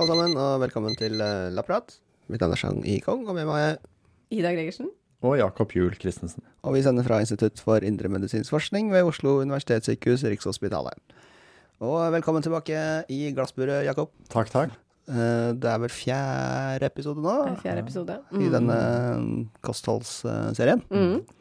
alle sammen, og velkommen til uh, Lapprat. Mitt navn er Chang Yikong, og med meg er Ida Gregersen. Og Jakob Juel Christensen. Og vi sender fra Institutt for indremedisinsk forskning ved Oslo universitetssykehus, Rikshospitalet. Og velkommen tilbake i glassburet, Jakob. Takk, takk. Eh, det er vel fjerde episode nå Det er Fjerde episode. i denne kostholdsserien. Mm.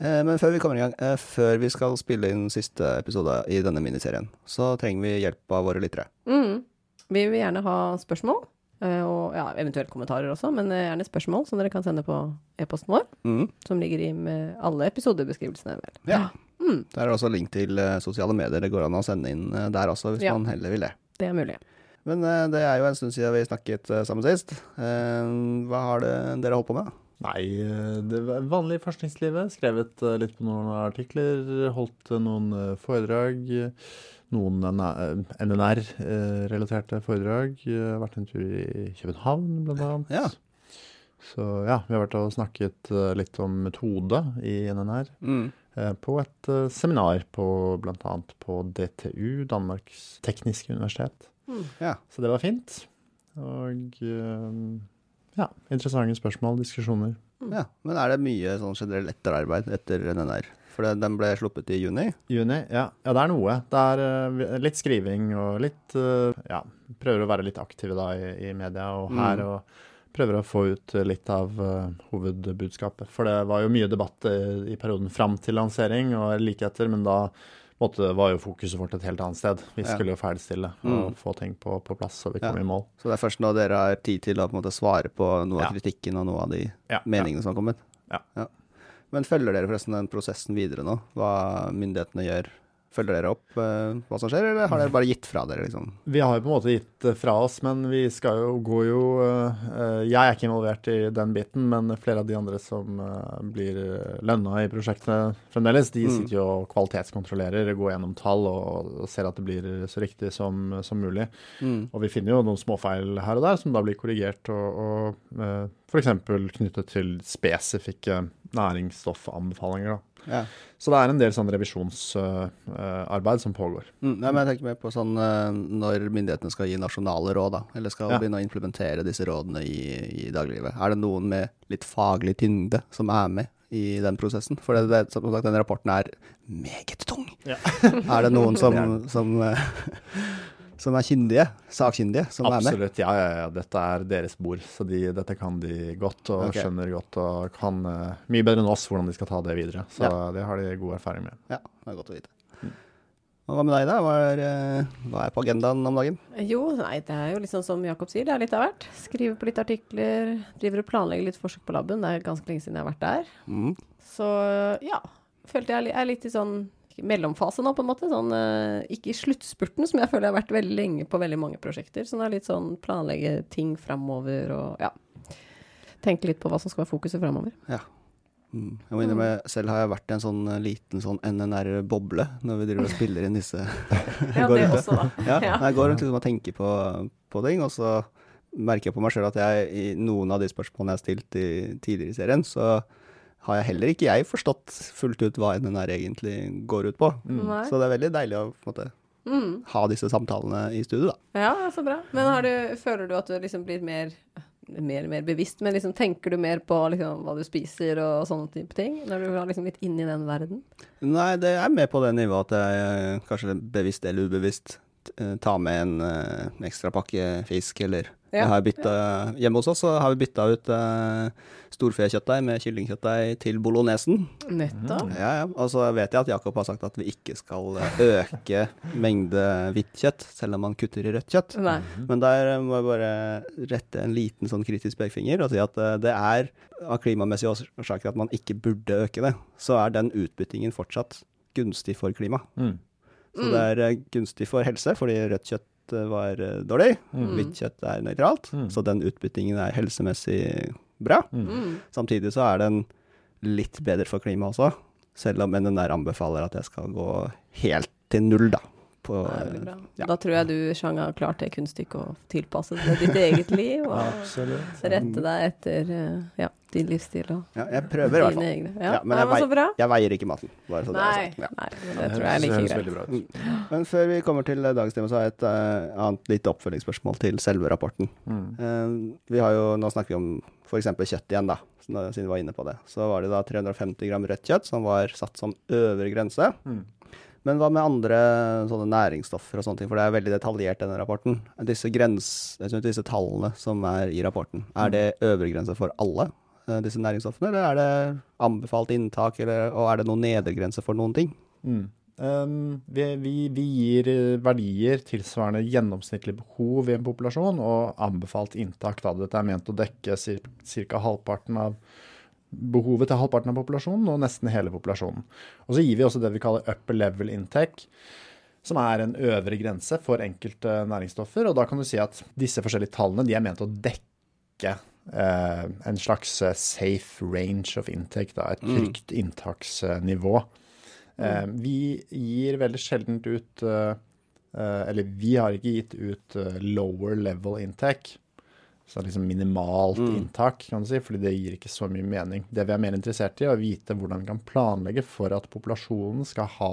Eh, Men før vi kommer i gang, eh, før vi skal spille inn siste episode i denne miniserien, så trenger vi hjelp av våre lyttere. Mm. Vi vil gjerne ha spørsmål, eh, og ja, eventuelt kommentarer også, men gjerne spørsmål som dere kan sende på e-posten vår, Mm. som ligger i med alle episodebeskrivelsene. Vel. Ja. Mm. Der er også link til sosiale medier. Det går an å sende inn der også, hvis Ja. man heller vil det. Det er mulig. Men det er jo en stund siden vi snakket sammen sist. Hva har det, dere holdt på med? Nei, eh, det var vanlig i forskningslivet. Skrevet eh, litt på noen artikler. Holdt eh, noen foredrag. Noen NNR-relaterte foredrag. Vært en tur i København, blant annet. Ja. Så ja, vi har vært og snakket litt om metode i NNR. Mm. På et seminar på bl.a. på DTU, Danmarks tekniske universitet. Mm. Ja. Så det var fint. Og ja, interessante spørsmål, diskusjoner. ja. Men er det mye sånn generelt etterarbeid etter NNR? For det, den ble sluppet i juni. Juni, ja. ja det er noe. Det er eh, litt skriving og litt eh, Ja, prøver å være litt aktive da i, i media og her, Mm. og prøver å få ut litt av uh, hovedbudskapet. For det var jo mye debatt i, i perioden fram til lansering og likheter, men da måtte, var jo fokuset vårt et helt annet sted. Vi skulle jo ferdigstille Mm. og få ting på, på plass, så vi kom i mål. Så det er først nå dere har tid til å på en måte svare på noe av kritikken og noe av de meningene som har kommet. Ja. Men følger dere forresten den prosessen videre nå? Hva myndighetene gjør? Følger dere opp eh, hva som skjer, eller har dere bare gitt fra dere, liksom? Vi har jo på en måte gitt fra oss, men vi skal jo gå jo eh, Jeg er ikke involvert i den biten, men flere av de andre som eh, blir lønna i prosjektet fremdeles, de Mm. sitter jo og kvalitetskontrollerer, går gjennom tall og, og ser at det blir så riktig som, som mulig. Mm. Og vi finner jo noen småfeil her og der som da blir korrigert, og, og uh, f.eks. knyttet til spesifikke næringsstoffanbefalinger. da. Ja. Så det er en del sånn revisjonsarbeid som pågår. Mm, nei, men jeg tenker mer på sånn uh, når myndighetene skal gi nasjonale råd, da, eller skal Ja. begynne å implementere disse rådene i, i dagliglivet. Er det noen med litt faglig tyngde som er med i den prosessen? For det, det, som sagt, den rapporten er meget tung. Ja. er det noen som, som, eh, som er kyndige, sakkyndige, som er med? Absolutt. Ja, ja, ja. Dette er deres bord, så de, dette kan de godt og okay. skjønner godt og kan uh, mye bedre enn oss hvordan de skal ta det videre. Så Ja. det har de god erfaring med. Ja, det er godt å vite. Og hva med deg, da? Hva er, eh, hva er på agendaen om dagen? Jo, nei, det er jo litt sånn som Jakob sier, det er litt av hvert. Skriver på litt artikler, driver og planlegger litt forsøk på laben. Det er ganske lenge siden jeg har vært der. Mm. Så ja, følte jeg er litt i sånn mellomfase nå, på en måte. Sånn, eh, ikke i sluttspurten, som jeg føler jeg har vært veldig lenge på veldig mange prosjekter. Så det er litt sånn planlegge ting framover og ja. Tenke litt på hva som skal være fokuset framover. Mm. Jeg må innrømme, selv har jeg vært i en sånn eh, liten sånn NNR-boble når vi driver og spiller inn disse. Ja, det rundt også, da. Ja, Ja. Jeg går rundt liksom og tenker på, på ting, og så merker jeg på meg sjøl at jeg i noen av de spørsmålene jeg har stilt i, tidligere i serien, så har jeg heller ikke jeg forstått fullt ut hva NNR egentlig går ut på. Mm. Så det er veldig deilig å måte, Mm. ha disse samtalene i studio, da. Ja, så bra. Men har du, føler du at du liksom blir mer mer mer bevisst, men liksom tenker du mer på liksom, hva du spiser og sånne type ting? Når du er liksom litt inne i den verden? Nei, det er mer på det nivået at jeg kanskje bevisst eller ubevisst eh, tar med en uh, ekstra pakke fisk, eller Ja, jeg har byttet, Hjemme hos oss så har vi bytta ut uh, storfekjøttdeig med kyllingkjøttdeig til bolognesen. Nettopp. Ja, ja. Og så vet jeg at Jakob har sagt at vi ikke skal eh, øke mengde hvitt kjøtt, selv om man kutter i rødt kjøtt. Nei. Men der eh, må jeg bare rette en liten sånn kritisk pekefinger og si at uh, det er av klimamessige årsaker at man ikke burde øke det. Så er den utbyttingen fortsatt gunstig for klima. Mm. Så det er eh, gunstig for helse, fordi rødt kjøtt eh, var eh, dårlig. Mm. Hvitt kjøtt er nøytralt. Mm. Så den utbyttingen er helsemessig bra. Mm. Samtidig så er den litt bedre for klimaet også, selv om NNR anbefaler at jeg skal gå helt til null da, på bra. ja. Da tror jeg du, Chang, har klart det kunststykket å tilpasse det ditt eget liv, og Absolutt. rette deg etter eh, ja, din livsstil og Ja, jeg prøver i hvert dine fall. egne. Ja, men jeg, vei, jeg veier ikke maten. Bare så det Nei. Ja. nei, det tror jeg er like greit. ut. Men før vi kommer til eh, dagens tema, så har jeg et uh, annet lite oppfølgingsspørsmål til selve rapporten. Mm. Uh, vi har jo, Nå snakker vi om f.eks. kjøtt igjen, da, siden vi var inne på det. Så var det da 350 gram rødt kjøtt som var satt som øvre grense. Mm. Men hva med andre sånne næringsstoffer og sånne ting, for det er veldig detaljert denne rapporten. Disse, grens, disse tallene som er i rapporten, er det øvre grense for alle eh, disse næringsstoffene, eller er det anbefalt inntak, eller, og er det noen nedre grense for noen ting? Mm. Um, vi, vi, vi gir eh, verdier tilsvarende gjennomsnittlig behov i en populasjon, og anbefalt inntak. Da. Dette er ment å dekke ca. halvparten av behovet til halvparten av populasjonen, og nesten hele populasjonen. Og så gir vi også det vi kaller upper level intake, som er en øvre grense for enkelte næringsstoffer. Og da kan du si at disse forskjellige tallene de er ment å dekke eh, en slags eh, safe range of intake, da, et trygt inntaksnivå. Eh, vi gir veldig sjeldent ut eh, eh, Eller vi har ikke gitt ut eh, lower level intake. Så det er liksom minimalt inntak, kan du si, fordi det gir ikke så mye mening. Det vi er mer interessert i, er å vite hvordan vi kan planlegge for at populasjonen skal ha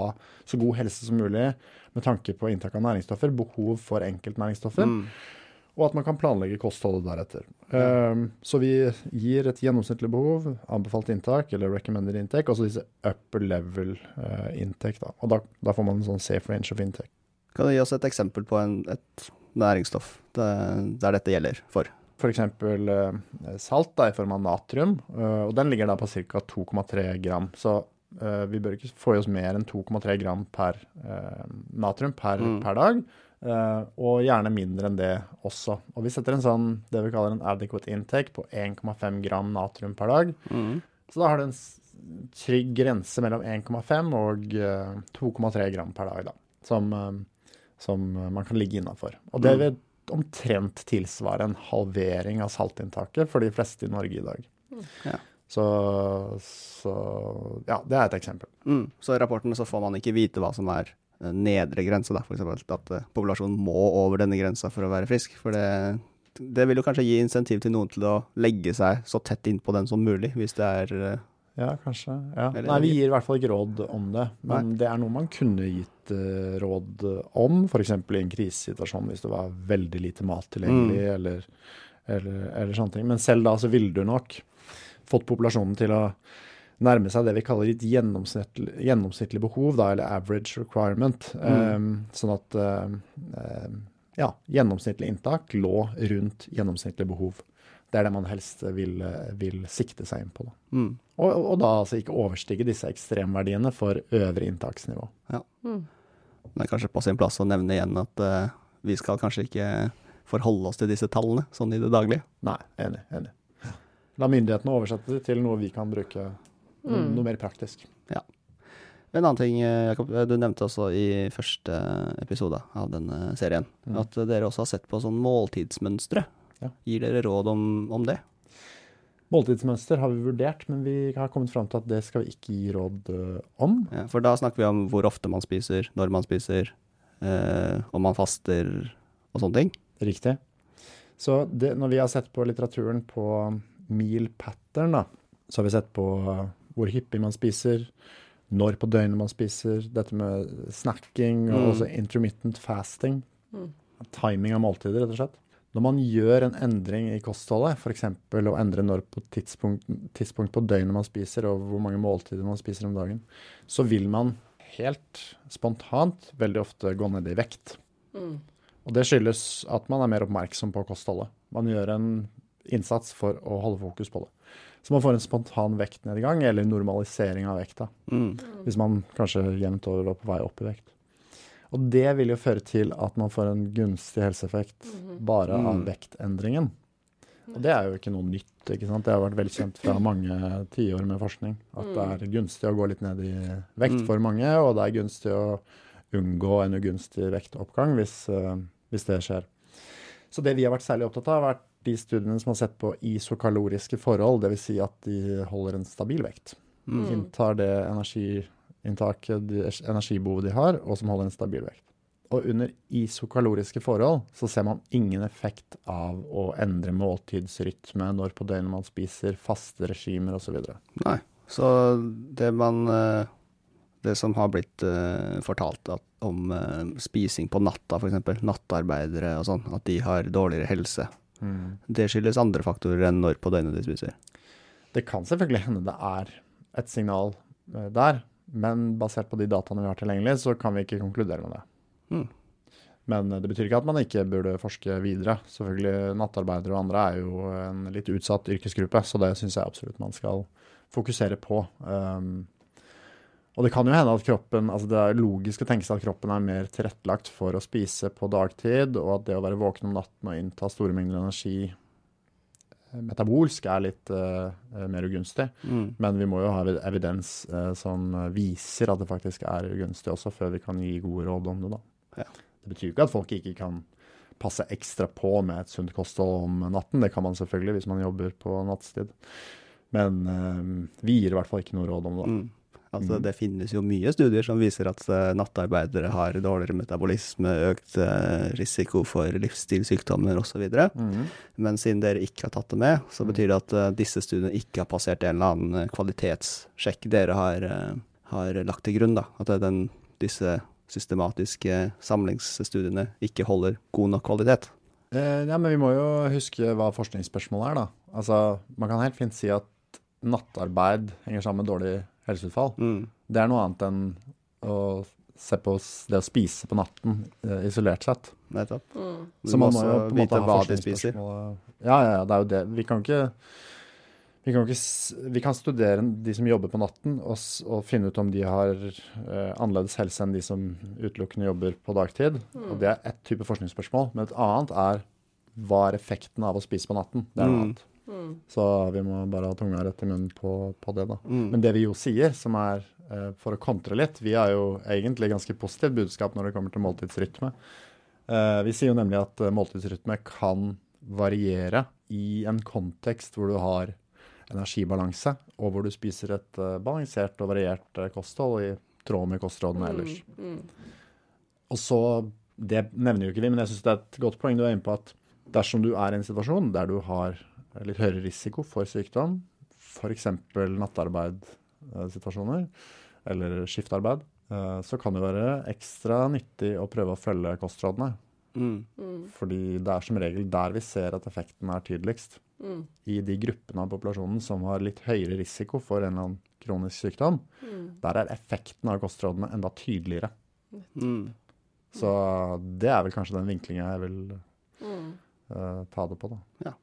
så god helse som mulig med tanke på inntak av næringsstoffer, behov for enkeltnæringsstoffer, og at man kan planlegge kostholdet deretter. Um, så vi gir et gjennomsnittlig behov, anbefalt inntak, eller recommended intake, og så disse upper level intake. Da. Og da, da får man en sånn safe range of intake. Kan du gi oss et eksempel på en, et næringsstoff det, der dette gjelder for? F.eks. Uh, salt da, i form av natrium, eh, og den ligger da på ca. 2,3 gram. Så eh, vi bør ikke få i oss mer enn 2,3 gram per eh, natrium per, Mm. per dag. Uh, og gjerne mindre enn det også. Og vi setter en sånn, det vi kaller en adequate intake på 1,5 gram natrium per dag. Så da har du en trygg grense mellom 1,5 og uh, 2,3 gram per dag, da, som, uh, som man kan ligge innafor. Og det vil omtrent tilsvare en halvering av saltinntaket for de fleste i Norge i dag. Ja. Så, så ja, det er et eksempel. Mm. Så i rapporten så får man ikke vite hva som er eh, nedre grense, da. F.eks. at eh, populasjonen må over denne grensa for å være frisk. For det, det vil jo kanskje gi insentiv til noen til å legge seg så tett innpå den som mulig, hvis det er eh, Ja, kanskje. Ja. Nei, vi gir i hvert fall ikke råd om det. Men det er noe man kunne gitt uh, råd om, f.eks. i en krisesituasjon hvis det var veldig lite mat tilgjengelig, eller, eller, eller sånne ting. Men selv da så ville du nok fått populasjonen til å nærme seg det vi kaller et gjennomsnittlig, gjennomsnittlig behov, da, eller average requirement. Um, sånn at uh, uh, ja, gjennomsnittlig inntak lå rundt gjennomsnittlig behov. Det er det man helst vil, vil sikte seg inn på. Da. mm. Og, og da altså ikke overstige disse ekstremverdiene for øvre inntaksnivå. Det er kanskje på sin plass å nevne igjen at uh, vi skal kanskje ikke forholde oss til disse tallene sånn i det daglige. Nei, enig. enig. La myndighetene oversette det til noe vi kan bruke no, Mm. noe mer praktisk. Ja. En annen ting, eh, Jakob, du nevnte også i første episode av denne serien, Mm. at dere også har sett på sånn måltidsmønstre. Ja. Gir dere råd om, om det? Måltidsmønster har vi vurdert, men vi har kommet fram til at det skal vi ikke gi råd eh, om. Ja, for da snakker vi om hvor ofte man spiser, når man spiser, eh, om man faster og sånne ting. Riktig. Så det, når vi har sett på litteraturen på meal pattern, da, så har vi sett på hvor hyppig man spiser, når på døgnet man spiser, dette med snacking og Mm. også intermittent fasting. Mm. Timing av måltider, rett og slett. Når man gjør en endring i kostholdet, f.eks. å endre når på tidspunkt, tidspunkt på døgnet man spiser, og hvor mange måltider man spiser om dagen, så vil man helt spontant veldig ofte gå ned i vekt. Mm. Og det skyldes at man er mer oppmerksom på kostholdet. Man gjør en innsats for å holde fokus på det. Så man får en spontan vektnedgang, eller normalisering av vekta. Mm. Hvis man kanskje jevnt over var på vei opp i vekt. Og det vil jo føre til at man får en gunstig helseeffekt bare av Mm. vektendringen. Og det er jo ikke noe nytt. ikke sant? Det har vært velkjent fra mange tiår med forskning. At det er gunstig å gå litt ned i vekt Mm. for mange, og det er gunstig å unngå en ugunstig vektoppgang hvis, eh, hvis det skjer. Så det vi har vært særlig opptatt av, har vært de studiene som har sett på isokaloriske forhold, dvs. Si at de holder en stabil vekt. Mm. Inntar det energiinntaket, de energibehovet de har, og som holder en stabil vekt. Og under isokaloriske forhold så ser man ingen effekt av å endre måltidsrytme når på døgnet man spiser, faste regimer osv. Nei. Så det man eh, Det som har blitt eh, fortalt at, om eh, spising på natta, f.eks. nattarbeidere og sånn, at de har dårligere helse, Mm. det skyldes andre faktorer enn når på døgnet de spiser. Det kan selvfølgelig hende det er et signal eh, der, men basert på de dataene vi har tilgjengelig, så kan vi ikke konkludere med det. Mm. Men eh, det betyr ikke at man ikke burde forske videre. Selvfølgelig, Nattarbeidere og andre er jo en litt utsatt yrkesgruppe, så det syns jeg absolutt man skal fokusere på. Um, og det kan jo hende at kroppen altså Det er logisk å tenke seg at kroppen er mer tilrettelagt for å spise på dagtid, og at det å være våken om natten og innta store mengder energi metabolsk er litt eh, eh, mer ugunstig. Mm. Men vi må jo ha evidens uh, som viser at det faktisk er ugunstig også, før vi kan gi gode råd om det. Ja. Det betyr jo ikke at folk ikke kan passe ekstra på med et sunt kosthold om natten. Det kan man selvfølgelig hvis man jobber på nattstid. Men uh, vi gir i hvert fall ikke noe råd om det. Mm. Altså, Mhm. det finnes jo mye studier som viser at eh, nattarbeidere har dårligere metabolisme, økt eh, risiko for livsstilssykdommer osv. Mm. Men siden dere ikke har tatt det med, så Mm. betyr det at eh, disse studiene ikke har passert en eller annen kvalitetssjekk dere har, har lagt til grunn. da. At den, disse systematiske samlingsstudiene ikke holder god nok kvalitet. Eh, ja, men vi må jo huske hva forskningsspørsmålet er, da. Altså, man kan helt fint si at nattarbeid henger sammen med dårlig helseutfall. Mm. Det er noe annet enn å se på det å spise på natten eh, isolert sett. Nettopp. Mm. Så man må jo på en måte ha hva de spiser. forskningsspørsmålet. Ja, ja, ja, det er jo det. Vi kan ikke vi kan, ikke, vi kan studere de som jobber på natten, og, og finne ut om de har eh, annerledes helse enn de som utelukkende jobber på dagtid. Og Det er ett type forskningsspørsmål. Men et annet er hva er effekten av å spise på natten? Det er noe Mm. Mm. Så vi må bare ha tunga rett i munnen på, på det, da. Mm. Men det vi jo sier, som er uh, for å kontre litt Vi er jo egentlig ganske positivt budskap når det kommer til måltidsrytme. Uh, vi sier jo nemlig at eh, måltidsrytme kan variere i en kontekst hvor du har energibalanse, og hvor du spiser et uh, balansert og variert uh, kosthold i tråd med kostrådene ellers. Mm. Og så, Det nevner jo ikke vi, men jeg syns det er et godt poeng du er inne på at dersom du er i en situasjon der du har litt høyere risiko for sykdom, f.eks. nattarbeidssituasjoner eller skiftarbeid, eh, så kan det være ekstra nyttig å prøve å følge kostrådene. Mm. Mm. Fordi det er som regel der vi ser at effekten er tydeligst. Mm. I de gruppene av populasjonen som har litt høyere risiko for en eller annen kronisk sykdom, Mm. der er effekten av kostrådene enda tydeligere. Mm. Så det er vel kanskje den vinklinga jeg vil Mm. eh, ta det på, da. Det,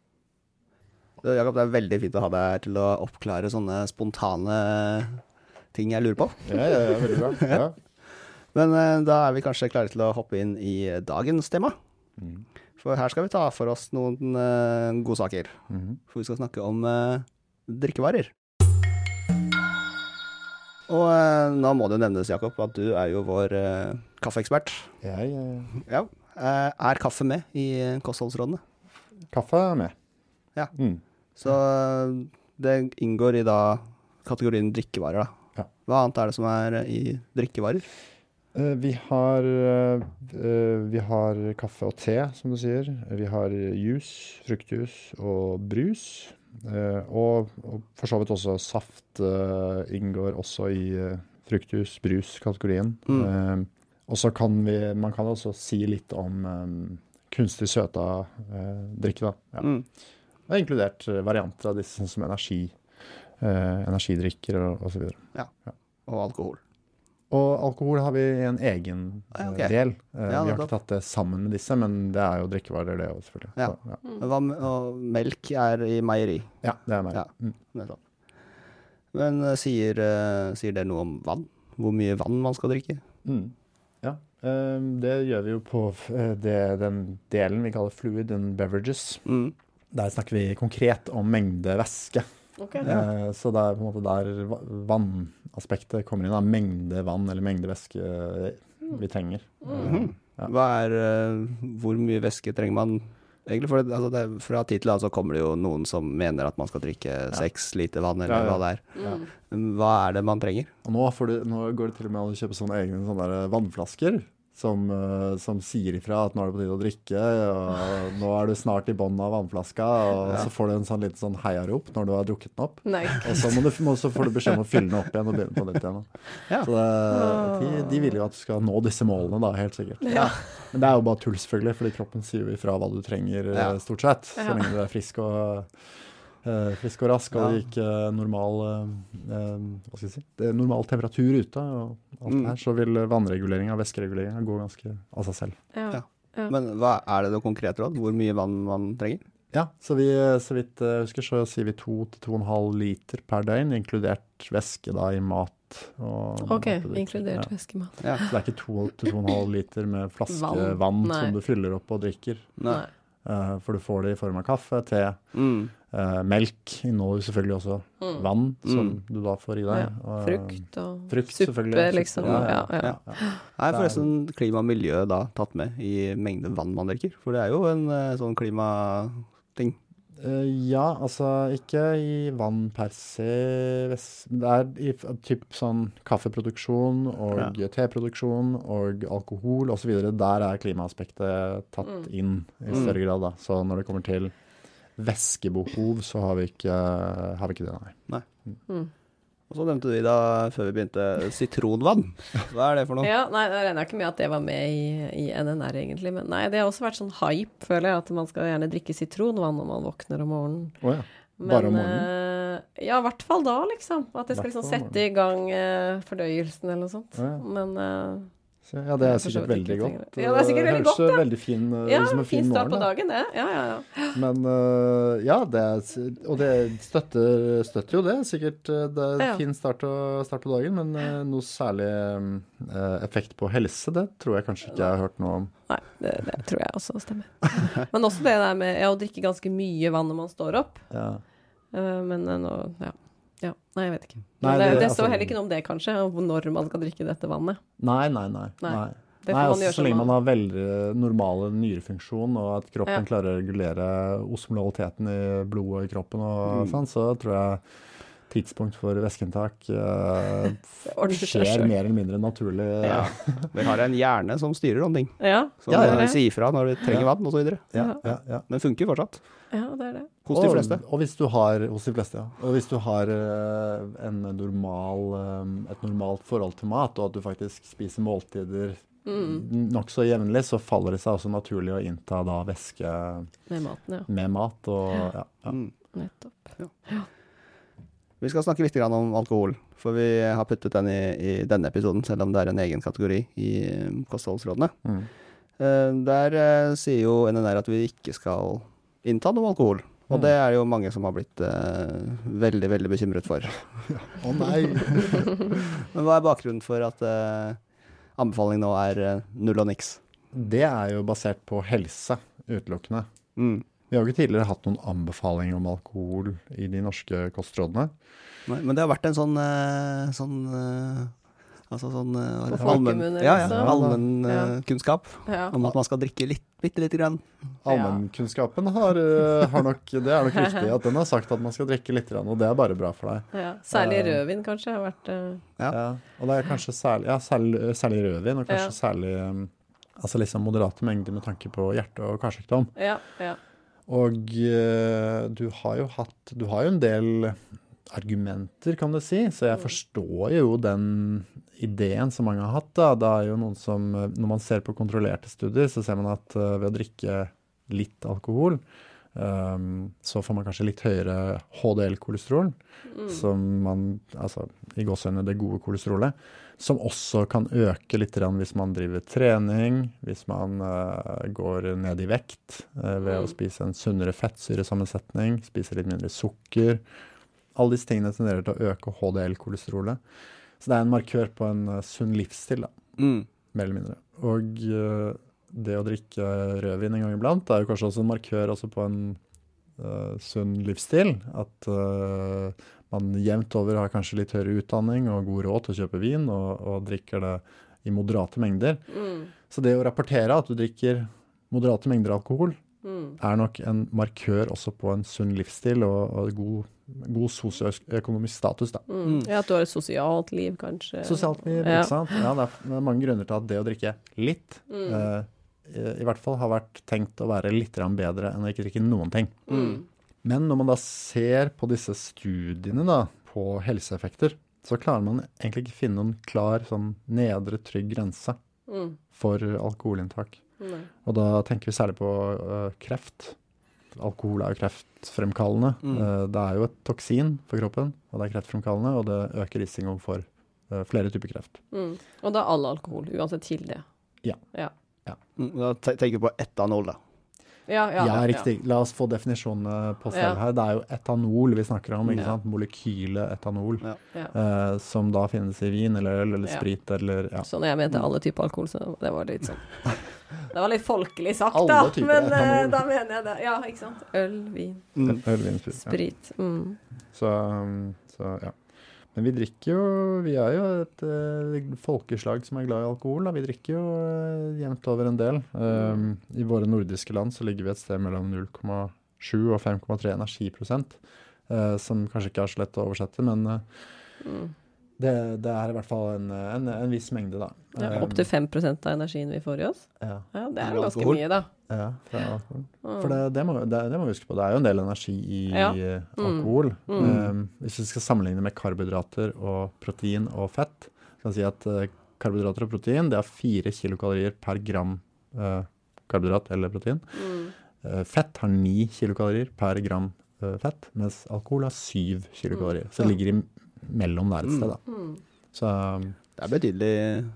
Jakob, det er veldig fint å ha deg her til å oppklare sånne spontane ting jeg lurer på. Ja, ja, ja, veldig bra. Ja. Men eh, da er vi kanskje klare til å hoppe inn i dagens tema. Mm. For her skal vi ta for oss noen uh, godsaker. Mm. For vi skal snakke om uh, drikkevarer. Og uh, nå må det jo nevnes, Jakob, at du er jo vår kaffeekspert. Ja, Ja. Eh, er kaffe med i kostholdsrådene? kaffe er med. Ja. Mm. Så eh, det inngår i da kategorien drikkevarer, da. Ja. Hva annet er det som er eh, i drikkevarer? Eh, vi har Vi har kaffe og te, som du sier. Vi har juice, fruktjuice og brus. Og, og for så vidt også saft inngår også i fruktjuice, brus-kategorien. Mm. Og så kan vi Man kan også si litt om kunstig søta drikke, da. Ja. Mm. Det er inkludert eh, varianter av disse sånn som energi, eh, energidrikker og osv. Og alkohol. Og alkohol har vi i en egen Ah, eh, del. Eh, Ja, vi har ikke tatt det sammen med disse, men det er jo drikkevarer, det òg, selvfølgelig. Ja. Så, ja. Mm. Hva og melk er i meieri. ja, det er meieri. Ja. Mm. Men eh, sier, sier det noe om vann? Hvor mye vann man skal drikke? Mm. Ja, eh, det gjør vi jo på det, den delen vi kaller fluid and beverages. Mm. Der snakker vi konkret om mengde væske. Ok. Eh, så det er på en måte der vannaspektet kommer inn. Da. Mengde vann eller mengde væske eh, vi trenger. Mhm. Ja. Hva er eh, Hvor mye væske trenger man egentlig? For det, altså det, fra tid til annen så kommer det jo noen som mener at man skal drikke seks liter vann, eller Ja, ja. hva det er. Mm. Hva er det man trenger? Og nå, får du, nå går det til og med an å kjøpe sånne egne sånne vannflasker. Som, eh, som sier ifra at nå er det på tide å drikke, og nå er du snart i bånn av vannflaska, og så får du en sånn liten sånn heiarop når du har drukket den opp. Nei. Og så, du, så får du beskjed om å fylle den opp igjen og begynne på nytt igjen. Ja. Så det, de, de vil jo at du skal nå disse målene, da, helt sikkert. Ja. Men det er jo bare tull, selvfølgelig, fordi kroppen sier jo ifra hva du trenger, eh, Ja. stort sett. Så lenge du er frisk og, eh, frisk og rask, og Ja. ikke normal eh, eh, Hva skal jeg si? Det er normal temperatur ute, og alt Mm. her, så vil vannreguleringa, væskereguleringa, gå ganske av seg selv. Ja. Ja. Men hva er det noe konkret råd? Hvor mye vann man trenger? Ja, så vi, så vidt jeg husker, så sier vi 2-2,5 liter per døgn, inkludert væske da i mat. Og OK, matprodukter. inkludert Ja. væskemat. Ja. Så det er ikke 2-2,5 liter med flaskevann Vann. Som du fyller opp og drikker. Nei. Eh, for du får det i form av kaffe, te, Mm. Eh, melk. Inneholder selvfølgelig også Mm. vann, som Mm. du da får i deg. Ja, og- Frukt og frukt, suppe, liksom. Ja, Ja, ja, ja. ja. Er forresten klima og miljø da tatt med i mengde vann man drikker? For det er jo en eh, sånn klimating. Uh, ja, altså ikke i vann per se. Det er i typ sånn kaffeproduksjon og teproduksjon og alkohol osv. Der er klimaaspektet tatt Mm. inn i Mm. større grad. da. Så når det kommer til væskebehov, så har vi ikke, har vi ikke det, nei. Mm. Og så nevnte du da, før vi begynte, sitronvann. Hva er det for noe? Ja, nei, jeg regna ikke med at det var med i, i NNR, egentlig. Men nei, det har også vært sånn hype, føler jeg, at man skal gjerne drikke sitronvann når man våkner om morgenen. Oh, ja. Bare om morgenen? eh, ja, i hvert fall da, liksom. At det skal liksom sette i gang eh, fordøyelsen eller noe sånt. Oh, ja. Men eh, Så, ja, det er sikkert veldig godt. Ja, det er sikkert veldig Høres godt, veldig fin, eh, ja, som en fin start på morgen, da. dagen, det. Ja, ja, ja. Men øh, ja, det er, og det støtter, støtter jo det. Sikkert det er en fin start, å- start på dagen, men noe særlig effekt på helse, det tror jeg kanskje ikke jeg har hørt noe om. Nei, det, det tror jeg også stemmer. Men også det der med ja, å drikke ganske mye vann når man står opp. Ja. Eh, men eh, nå ja. Ja. Nei, jeg vet ikke. Nei, det, det- det, altså- står heller ikke noe om det, kanskje, når man skal drikke dette vannet. Nei, nei, nei. Nei. nei. Altså, så lenge man har veldig normale nyrefunksjon, og at kroppen Ja. klarer å regulere osmolaliteten i blodet i kroppen, og Mm. sånn, så tror jeg tidspunkt for væskeinntak ordner seg skjer mer eller mindre naturlig. Ja. Vi har en hjerne som styrer sånne ting. Ja, Som Ja, ja. eh, sier fra når vi trenger vann og så videre. Ja, ja, ja. Den funker fortsatt. ja, det er det. Hos de fleste. Og hvis du har, hos de fleste, ja. Og hvis du har eh, en normal, eh, et normalt forhold til mat, og at du faktisk spiser måltider Mm, nokså jevnlig, så faller det seg også naturlig å innta da væske med maten, ja. med mat. Og, ja, ja. Mm. Nettopp. Vi skal snakke litt om alkohol, for vi har puttet den i, i denne episoden, selv om det er en egen kategori i eh, kostholdsrådene. Mm. Eh, Der sier jo NNR at vi ikke skal innta noe alkohol. Og Mm. det er det jo mange som har blitt eh, veldig, veldig bekymret for. Å nei! Men hva er bakgrunnen for at eh, anbefalingen nå er eh, null og niks? Det er jo basert på helse utelukkende. Mm. Vi har jo ikke tidligere hatt noen anbefalinger om alkohol i de norske kostrådene. Nei, men det har vært en sånn, eh, sånn eh, Altså sånn allmennkunnskap På folkemunne, ja, ja, liksom. Ja. om at man skal drikke litt, bitte lite grann. Allmennkunnskapen har, eh, har nok Det er nok riktig at den har sagt at man skal drikke litt, grann, og det er bare bra for deg. Ja. Særlig Eh, rødvin kanskje har vært eh, Ja. Ja, og det er kanskje særlig, ja, særlig, særlig rødvin, og kanskje Ja. særlig um, altså liksom moderate mengder med tanke på hjerte- og karsykdom. Ja, ja. Og du har jo hatt Du har jo en del argumenter, kan du si, så jeg forstår jo den ideen som mange har hatt. Da. Det er jo noen som Når man ser på kontrollerte studier, så ser man at eh, ved å drikke litt alkohol, um, så får man kanskje litt høyere HDL-kolesterol, Mm. som man Altså i gåseøynene det gode kolesterolet, som også kan øke litt hvis man driver trening, hvis man uh, går ned i vekt uh, ved å Mm. spise en sunnere fettsyresammensetning, spise litt mindre sukker. Alle disse tingene tenderer til å øke HDL-kolesterolet. Så det er en markør på en eh, sunn livsstil, da, Mm. mer eller mindre. Og uh, det å drikke rødvin en gang iblant er jo kanskje også en markør også på en uh, sunn livsstil. At uh, man jevnt over har kanskje litt høyere utdanning og god råd til å kjøpe vin, og, og drikker det i moderate mengder. Mm. Så det å rapportere at du drikker moderate mengder alkohol, Mm. er nok en markør også på en sunn livsstil og, og god god sosioøkonomisk status, da. Mm. Ja, at du har et sosialt liv, kanskje. Sosialt liv, Ja. ikke sant. Ja, det er mange grunner til at det å drikke litt, Mm. eh, i i hvert fall har vært tenkt å være litt bedre enn å ikke drikke noen ting. Mm. Men når man da ser på disse studiene da, på helseeffekter, så klarer man egentlig ikke finne noen klar sånn nedre trygg grense Mm. for alkoholinntak. Nei. Og da tenker vi særlig på uh, kreft. Alkohol er jo kreftfremkallende. Mm. Uh, det er jo et toksin for kroppen, og det er kreftfremkallende, og det øker risikoen for uh, flere typer kreft. Mm. Og da all alkohol, uansett kilde. Mm, Da tenker vi på etanol, da. Ja, ja, Ja, riktig. La oss få definisjonene på Ja. selv her. Det er jo etanol vi snakker om, ikke Ja. sant? Molekylet etanol. Eh, som da finnes i vin eller øl eller Ja. sprit eller ja. Så når jeg mente alle typer alkohol, så det var litt sånn Det var litt folkelig sagt, Alle da. Men eh, etanol. da mener jeg det. Ja, ikke sant. Øl, vin, Mm. Øl, vin, sprit. Ja. sprit. Mm. Så, um, så ja. Men vi drikker jo Vi er jo et uh, folkeslag som er glad i alkohol. Da. Vi drikker jo uh, jevnt over en del. Um, I våre nordiske land så ligger vi et sted mellom 0,7 og 5,3 energiprosent. Uh, som kanskje ikke er så lett å oversette, men uh, Mm. Det, det er i hvert fall en, en, en viss mengde, da. Ja, Um, Opptil 5 av energien vi får i oss. ja, Ja, det er jo ganske mye, da. ja, fra alkohol. Mm. For det, det, må, det, må vi huske på. Det er jo en del energi i Ja. eh, Mm. alkohol. Mm. Um, hvis vi skal sammenligne med karbohydrater og protein og fett, kan jeg si at uh, karbohydrater og protein det er 4 kilokalorier per gram uh, karbohydrat eller protein. Mm. Uh, fett har 9 kilokalorier per gram eh, fett, mens alkohol har 7 kilokalorier. Så det ligger imellom der et sted, da. Mm. Så um, Det er betydelig,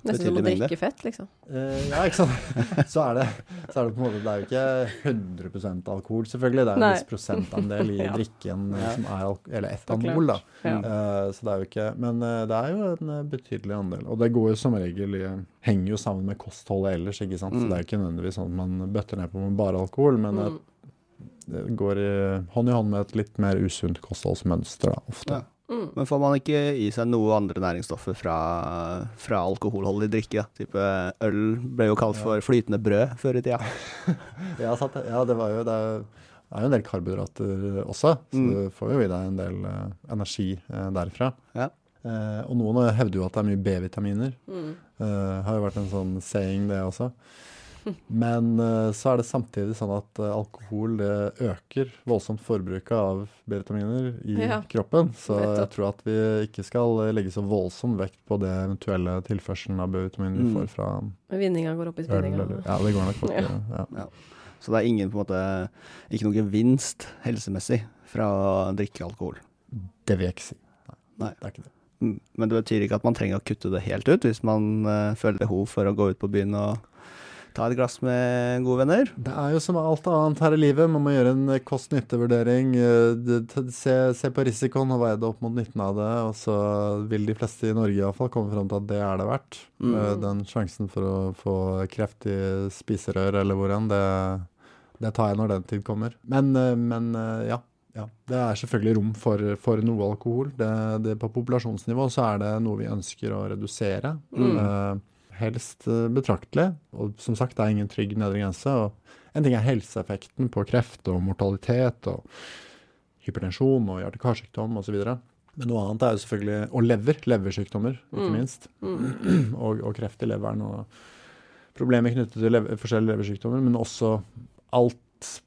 Nesten som å mengde. drikke fett, liksom. Uh, ja, ikke sant. Så er, det, så er det på en måte Det er jo ikke 100% alkohol, selvfølgelig. Det er en Nei. viss prosentandel i Ja. drikken eh, Ja. som er eller etanol, da. Ja. Uh, så det er jo ikke Men uh, det er jo en betydelig andel. Og det går jo som regel i Henger jo sammen med kostholdet ellers, ikke sant. Så Mm. det er jo ikke nødvendigvis sånn at man bøtter ned på med bare alkohol, men Mm. det går i, hånd i hånd med et litt mer usunt kostholdsmønster, da, ofte. Ja. Mm. Men får man ikke i seg noe andre næringsstoffer fra, fra alkoholholdig drikke? Type øl ble jo kalt Ja. for flytende brød før i tida. Ja, sant det. ja det var jo det er, det er jo en del karbohydrater også, så Mm. du får jo i deg en del uh, energi uh, derfra. Ja. Uh, og noen hevder jo at det er mye B-vitaminer. Mm. Eh, har jo vært en sånn saying, det også. Men eh, så er det samtidig sånn at eh, alkohol det øker voldsomt forbruket av B-vitaminer i Ja, kroppen. Så jeg tror at vi ikke skal eh, legge så voldsom vekt på det eventuelle tilførselen av B-vitaminer vi Mm. får fra Vinninga går opp i spinninga. Ja, det går nok opp. Ja. Ja. Ja. Så det er ingen på en måte Ikke noe gevinst helsemessig fra å drikke alkohol. Det vil jeg ikke si. Nei, Nei. det er ikke det. Mm, Men det betyr ikke at man trenger å kutte det helt ut, hvis man uh, føler behov for å gå ut på byen og ta et glass med gode venner. Det er jo som alt annet her i livet. Man må gjøre en kost-nytte-vurdering. eh, Se, se på risikoen og veie det opp mot nytten av det. Og så vil de fleste i Norge iallfall komme fram til at det er det verdt. Mm. Eh, Den sjansen for å få kreft i spiserør eller hvor enn, det, det tar jeg når den tid kommer. Men, eh, men ja. Ja, Det er selvfølgelig rom for, for noe alkohol. Det, det, på populasjonsnivå så er det noe vi ønsker å redusere. Mm. Helst eh, betraktelig. Og som sagt, det er ingen trygg nedre grense. Og en ting er helseeffekten på kreft og mortalitet og hypertensjon og hjerte-karsykdom osv. Men noe annet er jo selvfølgelig Og lever. Leversykdommer, ikke Mm. minst. Mm. Og, og kreft i leveren og problemer knyttet til lever, forskjellige leversykdommer. Men også alt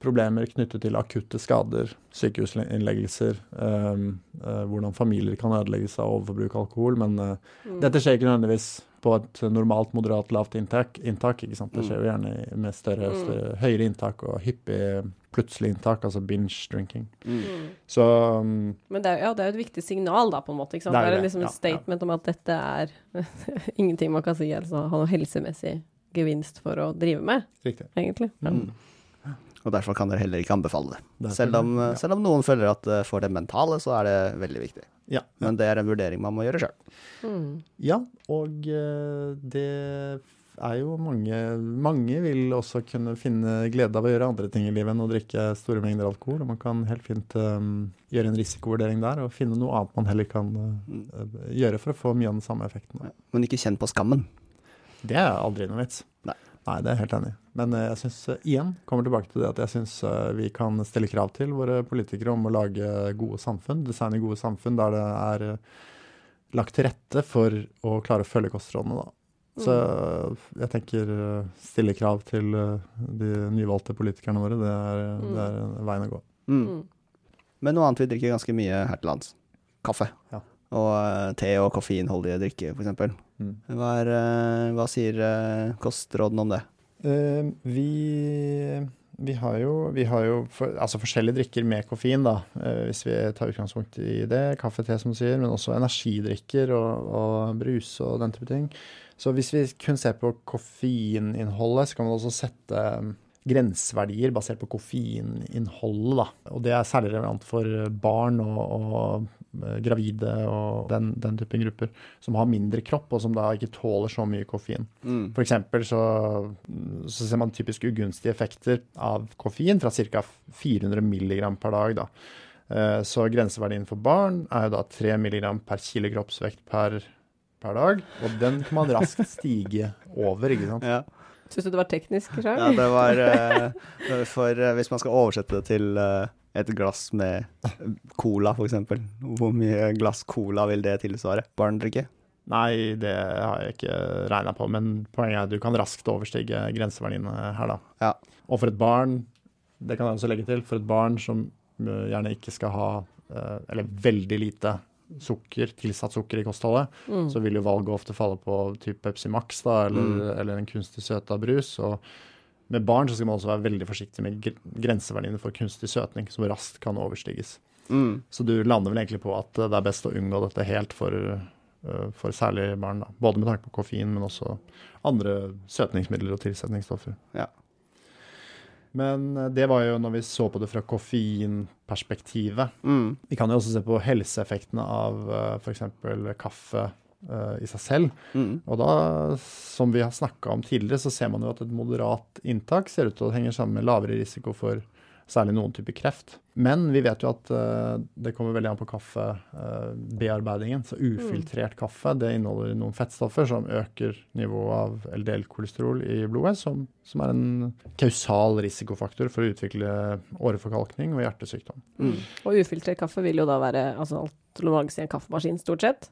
problemer knyttet til akutte skader, sykehusinnleggelser, eh, eh, hvordan familier kan ødelegges av overforbruk av alkohol. Men eh, Mm. dette skjer ikke nødvendigvis på et normalt, moderat, lavt inntak. inntak ikke sant? Det Mm. skjer jo gjerne med større, Mm. større, høyere inntak og hyppig plutselig inntak, altså binge drinking. Mm. Mm. Så um, Men det er, ja, det er jo et viktig signal, da, på en måte. Ikke sant? Det Det er er, det, liksom ja, et statement om at dette er ingenting man kan si altså, ha noe helsemessig gevinst for å drive med, riktig. egentlig. Ja. Mm. Og derfor kan dere heller ikke anbefale det. Selv om, ja. selv om noen føler at eh, for det mentale så er det veldig viktig. Ja. Men det er en vurdering man må gjøre sjøl. Mm. Ja, og eh, det er jo mange Mange vil også kunne finne glede av å gjøre andre ting i livet enn å drikke store mengder alkohol. Og man kan helt fint um, gjøre en risikovurdering der og finne noe annet man heller kan uh, gjøre for å få mye av den samme effekten. Men ikke kjenn på skammen. Det er aldri noe vits. Nei. Nei, det er jeg helt enig i. Men eh, jeg syns igjen kommer tilbake til det at jeg syns vi kan stille krav til våre politikere om å lage gode samfunn, designe gode samfunn der det er lagt til rette for å klare å følge kostrådene, da. Så jeg tenker stille krav til de nyvalgte politikerne våre, det er, det er veien å gå. Mm. Men noe annet vi drikker ganske mye her til lands. Kaffe. Ja. Og te og koffeinholdige drikker, f.eks. Mm. Hva, hva sier kostrådene om det? Vi, vi, har jo, vi har jo for, altså forskjellige drikker med koffein, da, hvis vi tar utgangspunkt i det. Kaffe, te, som du sier, men også energidrikker og, og brus og den type ting. Så hvis vi kun ser på koffeininnholdet, så kan man også sette grenseverdier basert på koffeininnholdet. Da. Og det er særlig relevant for barn og, og eh, gravide og den, den typen grupper som har mindre kropp, og som da ikke tåler så mye koffein. Mm. For eksempel så, så, ser man typisk ugunstige effekter av koffein fra ca. 400 mg per dag. Da. Eh, så grenseverdien for barn er jo da 3 mg per kilo kroppsvekt per, per dag. Og den kan man raskt stige over, ikke sant. Ja. Syns du det var teknisk, sjøl? Ja, det var uh, For uh, hvis man skal oversette det til uh, et glass med cola, f.eks. Hvor mye glass cola vil det tilsvare? Barn drikker? Nei, det har jeg ikke regna på, men poenget er at du kan raskt overstige grenseverdiene her, da. Ja. Og for et barn, det kan jeg også legge til, for et barn som gjerne ikke skal ha, eller veldig lite sukker, tilsatt sukker i kostholdet, mm. så vil jo valget ofte falle på type Pepsi Max da, eller, mm. eller en kunstig søta brus. og med barn så skal man også være veldig forsiktig med grenseverdiene for kunstig søtning, som raskt kan overstiges. Mm. Så du lander vel egentlig på at det er best å unngå dette helt for, øh, for særlig barn. Da. Både med tanke på koffein, men også andre søtningsmidler og tilsetningsstoffer. Ja. Men eh, det var jo når vi så på det fra koffeinperspektivet. Mm. Vi kan jo også se på helseeffektene av eh, f.eks. kaffe i seg selv. Mm. Og da, som vi har snakka om tidligere, så ser man jo at et moderat inntak ser ut til å henge sammen med lavere risiko for særlig noen typer kreft. Men vi vet jo at uh, det kommer veldig an på kaffebearbeidingen. Uh, så ufiltrert mm. kaffe det inneholder noen fettstoffer som øker nivået av LDL-kolesterol i blodet, som, som, er en kausal risikofaktor for å utvikle åreforkalkning og hjertesykdom. Mm. Og ufiltrert kaffe vil jo da være altså alt lages i en kaffemaskin, stort sett?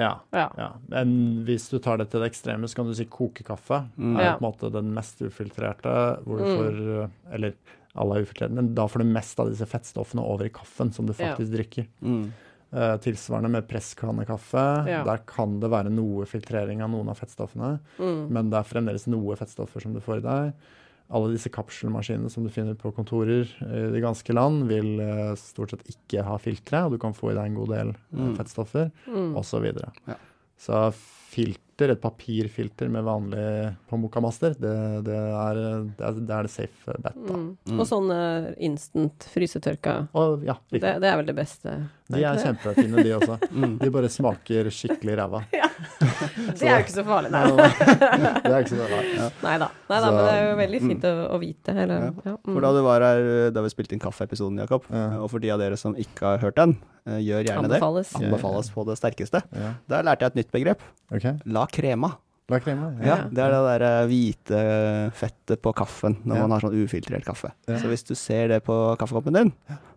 Ja, ja. ja, Men hvis du tar det til det ekstreme, så kan du si kokekaffe. Mm. er på en måte den mest ufiltrerte. Hvor du mm. får, eller alle er ufiltrerte, men da får du mest av disse fettstoffene over i kaffen som du faktisk ja. drikker. Mm. Uh, tilsvarende med presskannekaffe. Ja. Der kan det være noe filtrering av noen av fettstoffene, mm. men det er fremdeles noe fettstoffer som du får i deg. Alle disse kapselmaskinene som du finner på kontorer i det ganske land, vil uh, stort sett ikke ha filtre, og du kan få i deg en god del mm. fettstoffer, mm. osv. Så, ja. så filter et papirfilter med vanlig Pamukamaster, det, det, er, det, er, det er det safe bet. da. Mm. Mm. Og sånn instant frysetørka, og, ja, det, det, er vel det beste? De er kjempefine, de også. Mm. De bare smaker skikkelig ræva. Ja. Det er jo ikke så farlig, nei. det er ikke så farlig. Ja. Nei da. Nei, da, men det er jo veldig fint mm. å, å vite. Eller, ja. For da du var her da vi spilte inn kaffeepisoden, Jakob, og for de av dere som ikke har hørt den, eh, gjør gjerne Anbefales. det. Anbefales på det sterkeste. Der lærte jeg et nytt begrep. Okay. La crema. La crema, ja. ja. Det er det der eh, hvite fettet på kaffen når man har sånn ufiltrert kaffe. Så hvis du ser det på kaffekoppen din,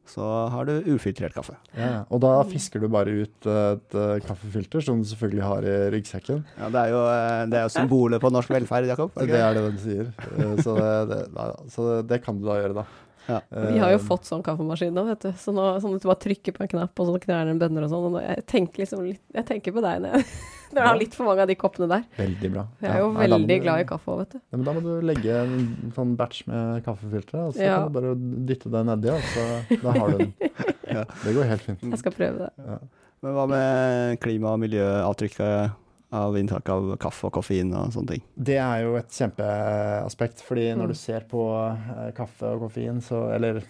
så har du ufiltrert kaffe. Ja, og da fisker du bare ut et uh, kaffefilter, som du selvfølgelig har i ryggsekken. Ja, Det er jo, eh, det er jo symbolet på norsk velferd, Jakob. Okay? Det er det den sier. Så, det, det, så det, kan du da gjøre, da. Ja. Vi har jo fått sånn kaffemaskin nå, vet du. Så nå, sånn at du bare trykker på en knapp, og så knærne den bønner og sånn. Og jeg tenker liksom litt Jeg tenker på deg når jeg har litt for mange av de koppene der. Veldig bra. Jeg er jo ja. veldig glad i kaffe òg, vet du. Ja, men da må du legge en sånn batch med kaffefiltre, og så ja. kan du bare dytte det nedi, og så da har du den. Det går helt fint. Jeg skal prøve det. Men hva med klima- og miljøavtrykket? Av inntak av kaffe og koffein og sånne ting. Det er jo et kjempeaspekt, fordi når mm. du ser på eh, kaffe og koffein, så Eller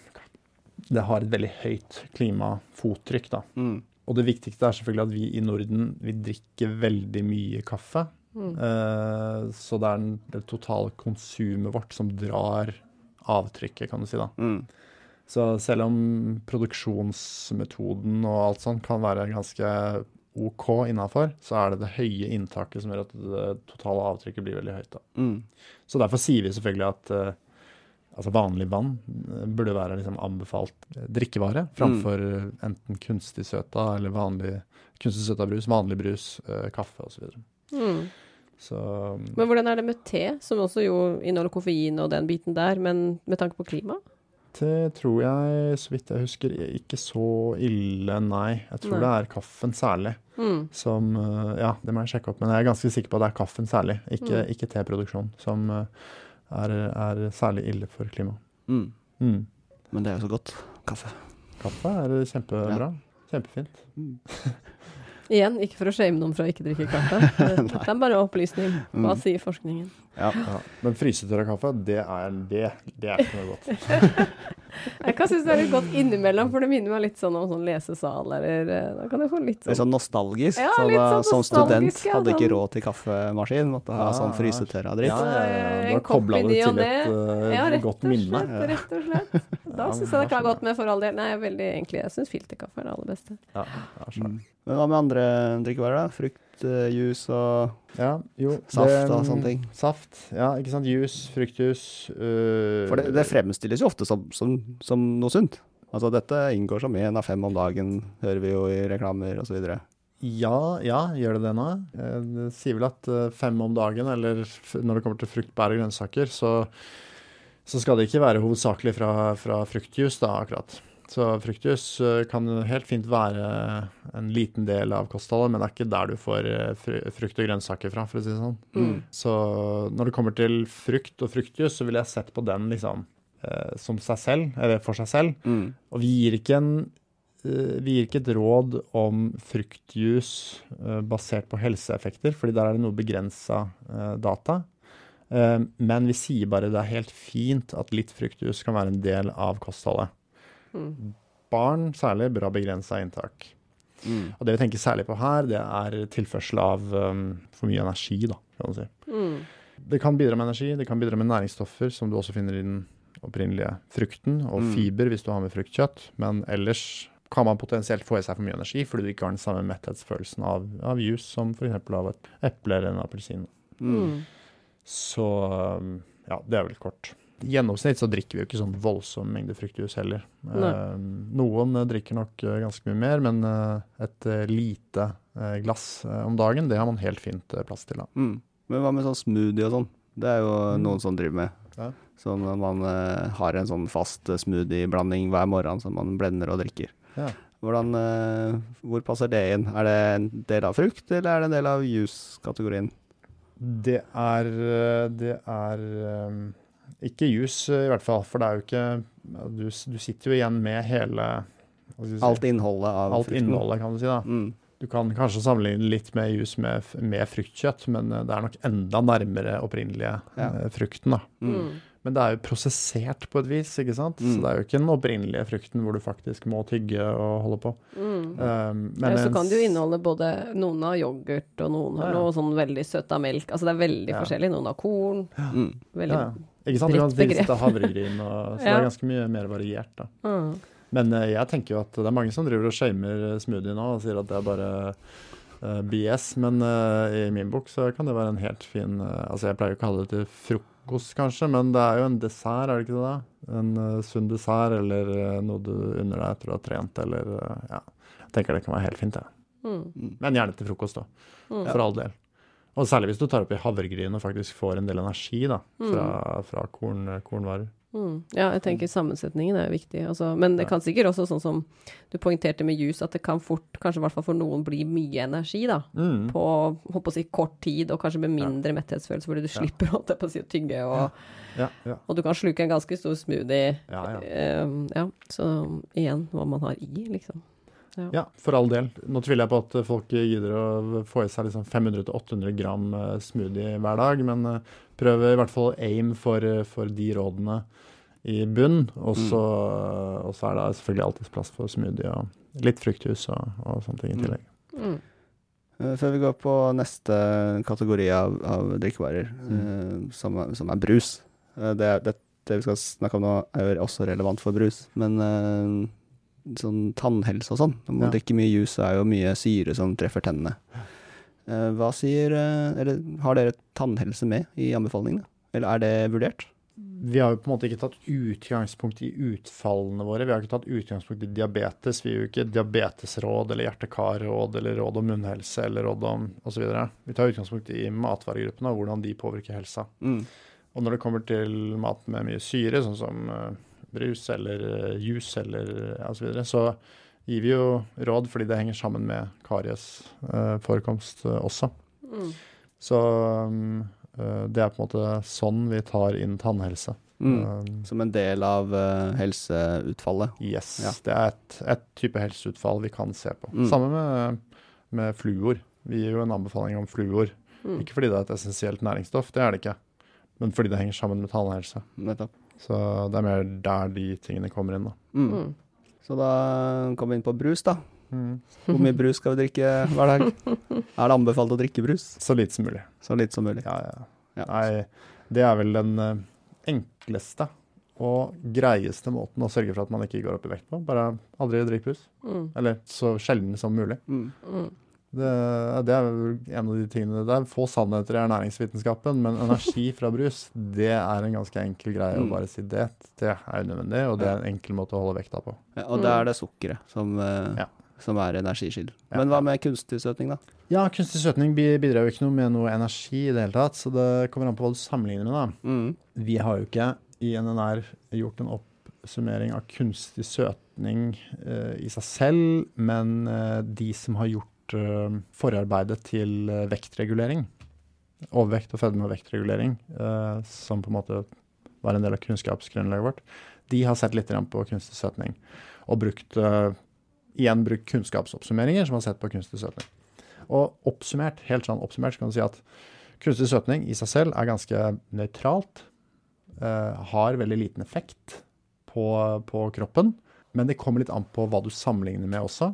det har et veldig høyt klimafottrykk, da. Mm. Og det viktigste er selvfølgelig at vi i Norden vi drikker veldig mye kaffe. Mm. Uh, så det er det totale konsumet vårt som drar avtrykket, kan du si. da. Mm. Så selv om produksjonsmetoden og alt sånt kan være ganske OK innafor, så er det det høye inntaket som gjør at det totale avtrykket blir veldig høyt. Mm. Så derfor sier vi selvfølgelig at uh, altså vanlig vann eh, burde være liksom anbefalt eh, drikkevare framfor mm. enten kunstig søta eller vanlig kunstig søta brus, vanlig brus, uh, kaffe osv. Mm. så Men hvordan er det med te, som også jo inneholder koffein og den biten der, men med tanke på klima? Det tror jeg, så vidt jeg husker, ikke så ille, nei. Jeg tror Nei. det er kaffen særlig. Mm. Som eh, Ja, det må jeg sjekke opp, men jeg er ganske sikker på at det er kaffen særlig, ikke, Mm. ikke teproduksjon, som eh, er, er særlig ille for klimaet. Mm. Mm. Men det er jo så godt. Kaffe. Kaffe er kjempebra. Kjempefint. Igjen, ikke for å shame noen fra å ikke drikke kaffe. Det er bare opplysning. Hva Mm. sier forskningen? Ja. Ja. Men frysetørra kaffe, det er, det, det er ikke noe godt. Jeg kan synes det er litt godt innimellom, for det minner meg litt sånn om sånn lesesal, eller eh, Da kan jeg få litt Det er sånn sånn nostalgisk. Ja, så litt da, sånn som student ja, hadde ikke sånn. råd til kaffemaskin. Måtte ha sånn frysetørra dritt. Ja, ja, ja. Du kopp kobla det til et Ja, godt minne. slett. Rett og slett. Da Ja, syns jeg det kan ha gått godt med, for all del. Nei, jeg er veldig egentlig Jeg syns filterkaffe er det aller beste. Ja, det er. Men hva med andre drikkevarer, da? Frukt, uh, juice og ja, jo. Saft og sånne ting. Saft. Ja, ikke sant. Juice, fruktjus. uh, For det, det fremstilles jo ofte som, som, som noe sunt. Altså dette inngår som én av fem om dagen, hører vi jo i reklamer osv. Ja, ja, gjør det det nå? Eh, Det sier vel at eh, fem om dagen, eller når det kommer til frukt, bær og grønnsaker, så, så skal det ikke være hovedsakelig fra, fra fruktjus, da, akkurat. Så fruktjus eh, kan helt fint være en liten del av kostholdet, men det er ikke der du får eh, frukt og grønnsaker fra, for å si det sånn. Mm. Så når det kommer til frukt og fruktjus, så ville jeg sett på den liksom eh, som seg selv, eller for seg selv. Mm. Og vi gir ikke en vi gir ikke et råd om fruktjus basert på helseeffekter, fordi der er det noe begrensa data. Men vi sier bare det er helt fint at litt fruktjus kan være en del av kostholdet. Mm. Barn særlig bør ha begrensa inntak. Mm. Og det vi tenker særlig på her, det er tilførsel av um, for mye energi, da, kan man si. Mm. Det kan bidra med energi, det kan bidra med næringsstoffer, som du også finner i den opprinnelige frukten, og Mm. fiber hvis du har med fruktkjøtt. Men ellers kan man potensielt få i seg for mye energi fordi du ikke har den samme metthetsfølelsen av, av juice som f.eks. av et eple eller en appelsin. Mm. Så um, ja, det er vel kort. Gjennomsnitt så drikker vi jo ikke sånn voldsom mengde fruktjus heller. Um, noen eh, drikker nok eh, ganske mye mer, men eh, et eh, lite eh, glass eh, om dagen, det har man helt fint eh, plass til. da. Mm. Men hva med sånn smoothie og sånn? Det er jo Mm. noen som driver med. Ja. At man eh, har en sånn fast eh, smoothie-blanding hver morgen som man blender og drikker. Ja. Hvordan, eh, hvor passer det inn? Er det en del av frukt, eller er det en del av juice-kategorien? Det er, eh, det er um, ikke juice, eh, i hvert fall. For det er jo ikke Du, du sitter jo igjen med hele si, Alt innholdet av alt frukten? innholdet, kan du si. da. Mm. Du kan kanskje sammenligne litt med jus med, med fruktkjøtt, men eh, det er nok enda nærmere opprinnelige Ja. eh, frukten. da. Mm. Mm. Men det er jo prosessert på et vis, ikke sant? Mm. Så det er jo ikke den opprinnelige frukten hvor du faktisk må tygge og holde på. Mm. Um, Ja, så kan det jo inneholde både Noen har yoghurt, og noen har Ja, ja. noe sånn veldig søtt av melk. Altså det er veldig Ja. forskjellig. Noen har korn. Mm. Veldig ja, ja. Ikke sant? Du kan havregryn, og, så det er ganske mye mer variert. da. Mm. Men eh, jeg tenker jo at det er mange som driver og shamer eh, smoothie nå og sier at det er bare uh, BS, men uh, i min bok så kan det være en helt fin uh, Altså jeg pleier jo ikke å kalle det til frokost, kanskje, men det er jo en dessert, er det ikke det? da? En eh, sunn dessert eller eh, noe du unner deg etter du har trent, eller eh, Ja. Jeg tenker det kan være helt fint, jeg. Ja. Mm. Men gjerne til frokost, da. Mm. For all del. Og særlig hvis du tar oppi havregryn og faktisk får en del energi da, fra, fra korn, kornvarer. Mm. Ja, jeg tenker sammensetningen er viktig. Altså, men det kan sikkert også, sånn som du poengterte med juice, at det kan fort, kanskje i hvert fall for noen, bli mye energi da, Mm. på håper å si, kort tid, og kanskje med Ja. mindre metthetsfølelse, fordi du slipper ja. å si, tygge, og, Ja, ja, og du kan sluke en ganske stor smoothie. ja, ja. Eh, ja, så igjen hva man har i, liksom. Ja, for all del. Nå tviler jeg på at folk gidder å få i seg liksom 500-800 gram eh, smoothie hver dag, men eh, prøv i hvert fall aim for, eh, for de rådene i bunn. Og så, og så er det selvfølgelig alltids plass for smoothie og litt frukthus og, og sånne ting i Mm. tillegg. Mm. Mm. Før vi går på neste kategori av, av drikkevarer, Mm. eh, som, er- som er brus. Det, det, det vi skal snakke om nå, er jo også relevant for brus, men eh, sånn tannhelse og sånn. Når man Ja. drikker mye juice, så er jo mye syre som treffer tennene. Eh, hva sier eh, Eller har dere tannhelse med i anbefalingene? Eller er det vurdert? Vi har jo på en måte ikke tatt utgangspunkt i utfallene våre. Vi har ikke tatt utgangspunkt i diabetes. Vi gir jo ikke diabetesråd eller hjerte-kar-råd eller råd om munnhelse eller råd om osv. Vi tar utgangspunkt i matvaregruppene og hvordan de påvirker helsa. Mm. Og når det kommer til mat med mye syre, sånn som eh, brus eller uh, juice eller ja, så videre, så gir vi jo råd fordi det henger sammen med kariesforekomst også. Mm. Så um, eh, det er på en måte sånn vi tar inn tannhelse. Mm. Um, Som en del av eh, helseutfallet. Yes. Ja. Det er et, et type helseutfall vi kan se på. Mm. Samme med, med fluor. Vi gir jo en anbefaling om fluor. Mm. Ikke fordi det er et essensielt næringsstoff, det er det ikke. Men fordi det henger sammen med tannhelse. Nettopp. Så det er mer der de tingene kommer inn, da. Mm. Mm. Så da kommer vi inn på brus, da. Hvor mye brus skal vi drikke hver dag? Er det anbefalt å drikke brus? Så lite som mulig. Så lite som mulig. Ja, ja. Ja. Nei, det er vel den eh, enkleste og greieste måten å sørge for at man ikke går opp i vekt på. Bare aldri drikk brus. Mm. Eller så sjelden som mulig. Mm. Mm. Det, det er en av de tingene Det er få sannheter i ernæringsvitenskapen, men energi fra brus, det er en ganske enkel greie å Mm. bare si det. Det er unødvendig, og det er en enkel måte å holde vekta på. Ja, og da er det sukkeret som, eh, Ja. som er energikilden. Ja. Men hva med kunstig søtning, da? Ja, kunstig søtning bidrar jo ikke noe med noe energi i det hele tatt, så det kommer an på hva du sammenligner med, da. Mm. Vi har jo ikke i NNR gjort en oppsummering av kunstig søtning uh, i seg selv, men uh, de som har gjort eh, forarbeidet til eh, vektregulering, overvekt og fedme og vektregulering, eh, som på en måte var en del av kunnskapsgrunnlaget vårt, de har sett litt på kunstig søtning og brukt, igjen brukt kunnskapsoppsummeringer som har sett på kunstig søtning. Og oppsummert, helt sånn oppsummert, så kan du si at kunstig søtning i seg selv er ganske nøytralt har veldig liten effekt på, på kroppen. Men det kommer litt an på hva du sammenligner med også.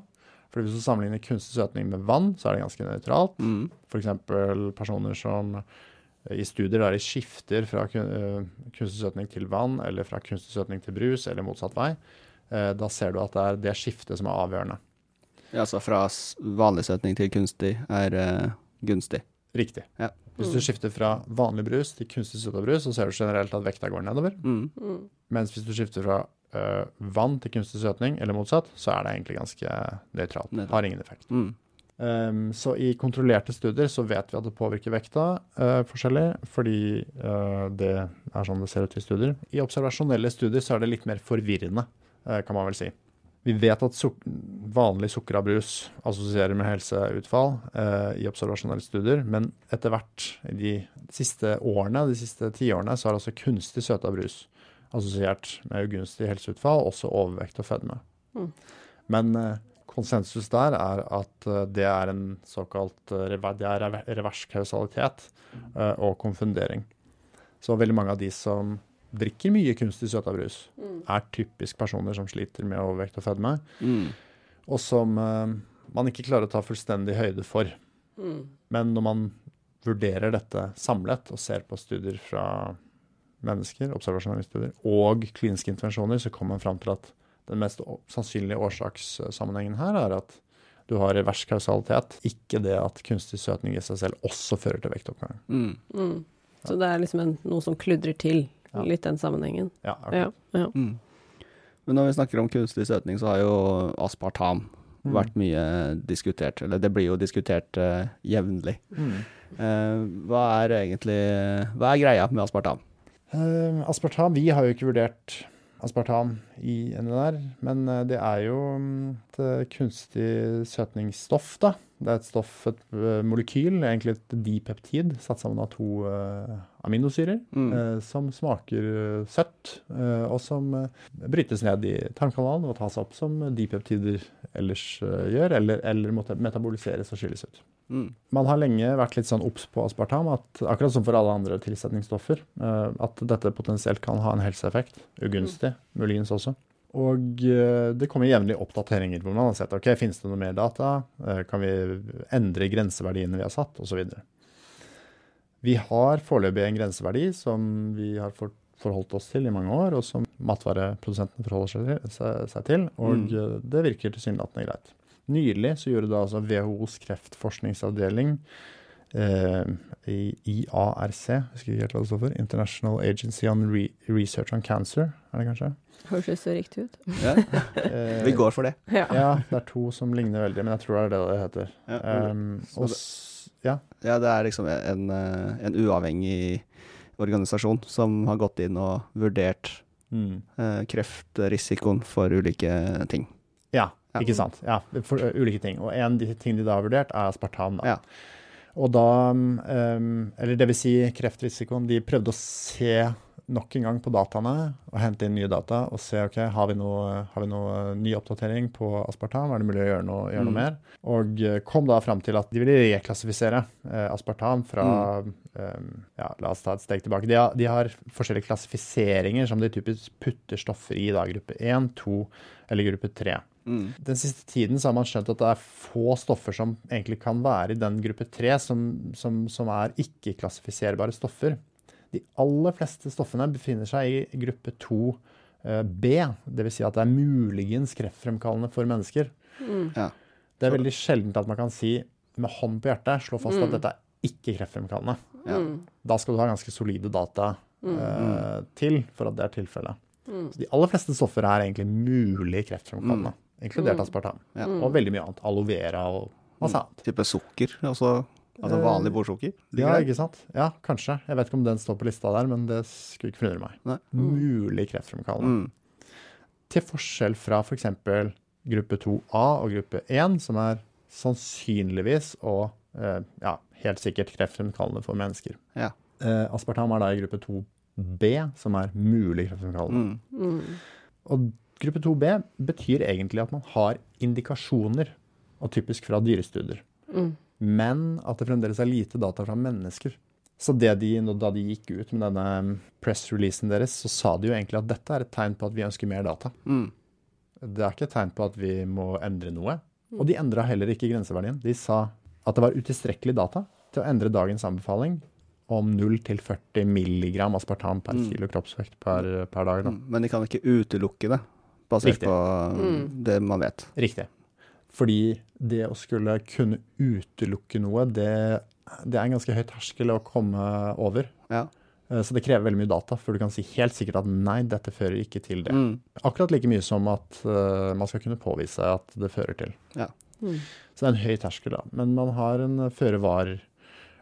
For hvis du sammenligner kunstig søtning med vann, så er det ganske nøytralt. Mm. F.eks. personer som eh, i studier der de skifter fra eh, kunstig søtning til vann, eller fra kunstig søtning til brus, eller motsatt vei. eh, Da ser du at det er det skiftet som er avgjørende. Ja, så fra vanlig søtning til kunstig er gunstig. Riktig. Ja. Hvis du skifter fra vanlig brus til kunstig søta brus, så ser du generelt at vekta går nedover. Mm. Mm. Mens hvis du skifter fra øh, vann til kunstig søtning, eller motsatt, så er det egentlig ganske nøytralt. Har ingen effekt. Mm. Um, så i kontrollerte studier så vet vi at det påvirker vekta uh, forskjellig, fordi uh, det er sånn det ser ut i studier. I observasjonelle studier så er det litt mer forvirrende, uh, kan man vel si. Vi vet at suk vanlig sukra brus assosierer med helseutfall i observasjonelle studier, men etter hvert i de siste årene, de siste tiårene, så har altså kunstig søta brus assosiert med ugunstig helseutfall, også overvekt og fedme. Mm. Men eh, konsensus der er at eh, det er en såkalt eh, rever, det er rever- revers kausalitet eh, og konfundering. Så veldig mange av de som drikker mye kunstig søta brus, Mm. er typisk personer som sliter med overvekt og fedme, Mm. og som man ikke klarer å ta fullstendig høyde for. Mm. Men når man vurderer dette samlet og ser på studier fra mennesker, observasjonelle studier, og kliniske intervensjoner, så kommer man fram til at den mest sannsynlige årsakssammenhengen her er at du har revers kausalitet, ikke det at kunstig søtning i seg selv også fører til vektoppgang. Mm. Mm. Så det er liksom en, noe som kludrer til Ja. litt den sammenhengen. Ja, Ja. ja. Mm. Men når vi snakker om kunstig søtning, så har jo aspartam Mm. vært mye diskutert. Eller det blir jo diskutert uh, jevnlig. Mm. Eh, hva er egentlig Hva er greia med aspartam? Eh, aspartam, vi har jo ikke vurdert aspartam i NNR, men eh, det er jo mm, et eh, kunstig søtningsstoff, da. Det er et stoff, et eh, molekyl, egentlig et dipeptid, satt sammen av to uh, aminosyrer, Mm. uh, som smaker søtt, uh, og som brytes ned i tarmkanalen og tas opp som dipeptider ellers gjør, eller, eller måtte metaboliseres og skilles ut. Mm. Man har lenge vært litt sånn obs på aspartam, at, akkurat som for alle andre tilsetningsstoffer, at dette potensielt kan ha en helseeffekt. Ugunstig, muligens også. Og eh, det kommer jevnlig oppdateringer hvor man har sett ok, finnes det noe mer data, Eh, kan vi endre grenseverdiene vi har satt, osv. Vi har foreløpig en grenseverdi som vi har forholdt oss til i mange år, og som matvareprodusentene forholder seg, til, og Mm. eh, det virker tilsynelatende greit. Nylig så gjorde da altså WHOs kreftforskningsavdeling IARC, husker ikke helt hva det står for, International Agency on Re Research on Cancer, er det kanskje? Høres så riktig ut. Ja, Eh, vi går for det. Ja. Ja, det er to som ligner veldig, men jeg tror det er det det heter. Ja, Um, og ja, Ja, det er liksom en, eh, en uavhengig organisasjon som har gått inn og vurdert mm. eh, kreftrisikoen for ulike ting. ja, Ja. ikke sant. Ja, for uh, ulike ting. Og en av de ting de da har vurdert, er aspartam. Da. Ja. Og da, um, eller det vil si kreftrisikoen, de prøvde å se nok en gang på dataene og hente inn nye data og se ok, har vi noe, har vi noe ny oppdatering på aspartam, er det mulig å gjøre noe, gjøre noe Mm. mer? Og uh, kom da fram til at de ville reklassifisere eh, aspartam fra um, ja, La oss ta et steg tilbake. De har, de har forskjellige klassifiseringer som de typisk putter stoffer i, da, gruppe 1, 2 eller gruppe 3. Mm. Den siste tiden så har man skjønt at det er få stoffer som egentlig kan være i den gruppe 3, som, som, som er ikke-klassifiserbare stoffer. De aller fleste stoffene befinner seg i gruppe 2b, dvs. Si at det er muligens kreftfremkallende for mennesker. Mm. Ja. Det er veldig sjeldent at man kan si med hånd på hjertet, slå fast Mm. at dette er ikke kreftfremkallende. Ja. Mm. Da skal du ha ganske solide data Mm. uh, til for at det er tilfellet. Mm. Så de aller fleste stoffer er egentlig mulig kreftfremkallende, inkludert Mm. aspartam. Ja. Mm. Og veldig mye annet. Aloe vera og masse annet. Type sukker, altså, altså Eh, vanlig bordsukker. Ja, ikke sant? Ja, kanskje. Jeg vet ikke om den står på lista der, men det skulle ikke forundre meg. Nei. Mulig kreftfremkallende. Mm. Til forskjell fra f.eks. gruppe 2A og gruppe 1, som er sannsynligvis og eh, ja, helt sikkert kreftfremkallende for mennesker. Ja. Eh, aspartam er da i gruppe 2B, som er mulig kreftfremkallende. Mm. Mm. Og gruppe 2B betyr egentlig at man har indikasjoner, og typisk fra dyrestudier. Mm. Men at det fremdeles er lite data fra mennesker. Så det de, da de gikk ut med denne press-releasen deres, så sa de jo egentlig at dette er et tegn på at vi ønsker mer data. Mm. Det er ikke et tegn på at vi må endre noe. Og de endra heller ikke grenseverdien. De sa at det var utilstrekkelig data til å endre dagens anbefaling om 0 til 40 milligram aspartam per Mm. kilo kroppsvekt per, per dag. Da. Mm. Men de kan ikke utelukke det, basert Riktig. på Mm. det man vet. Riktig. Fordi det å skulle kunne utelukke noe, det, det er en ganske høy terskel å komme over. Ja. Eh, Så det krever veldig mye data før du kan si helt sikkert at nei, dette fører ikke til det. Mm. Akkurat like mye som at uh, man skal kunne påvise at det fører til. Mm. Så det er en høy terskel, da. Men man har en føre-var,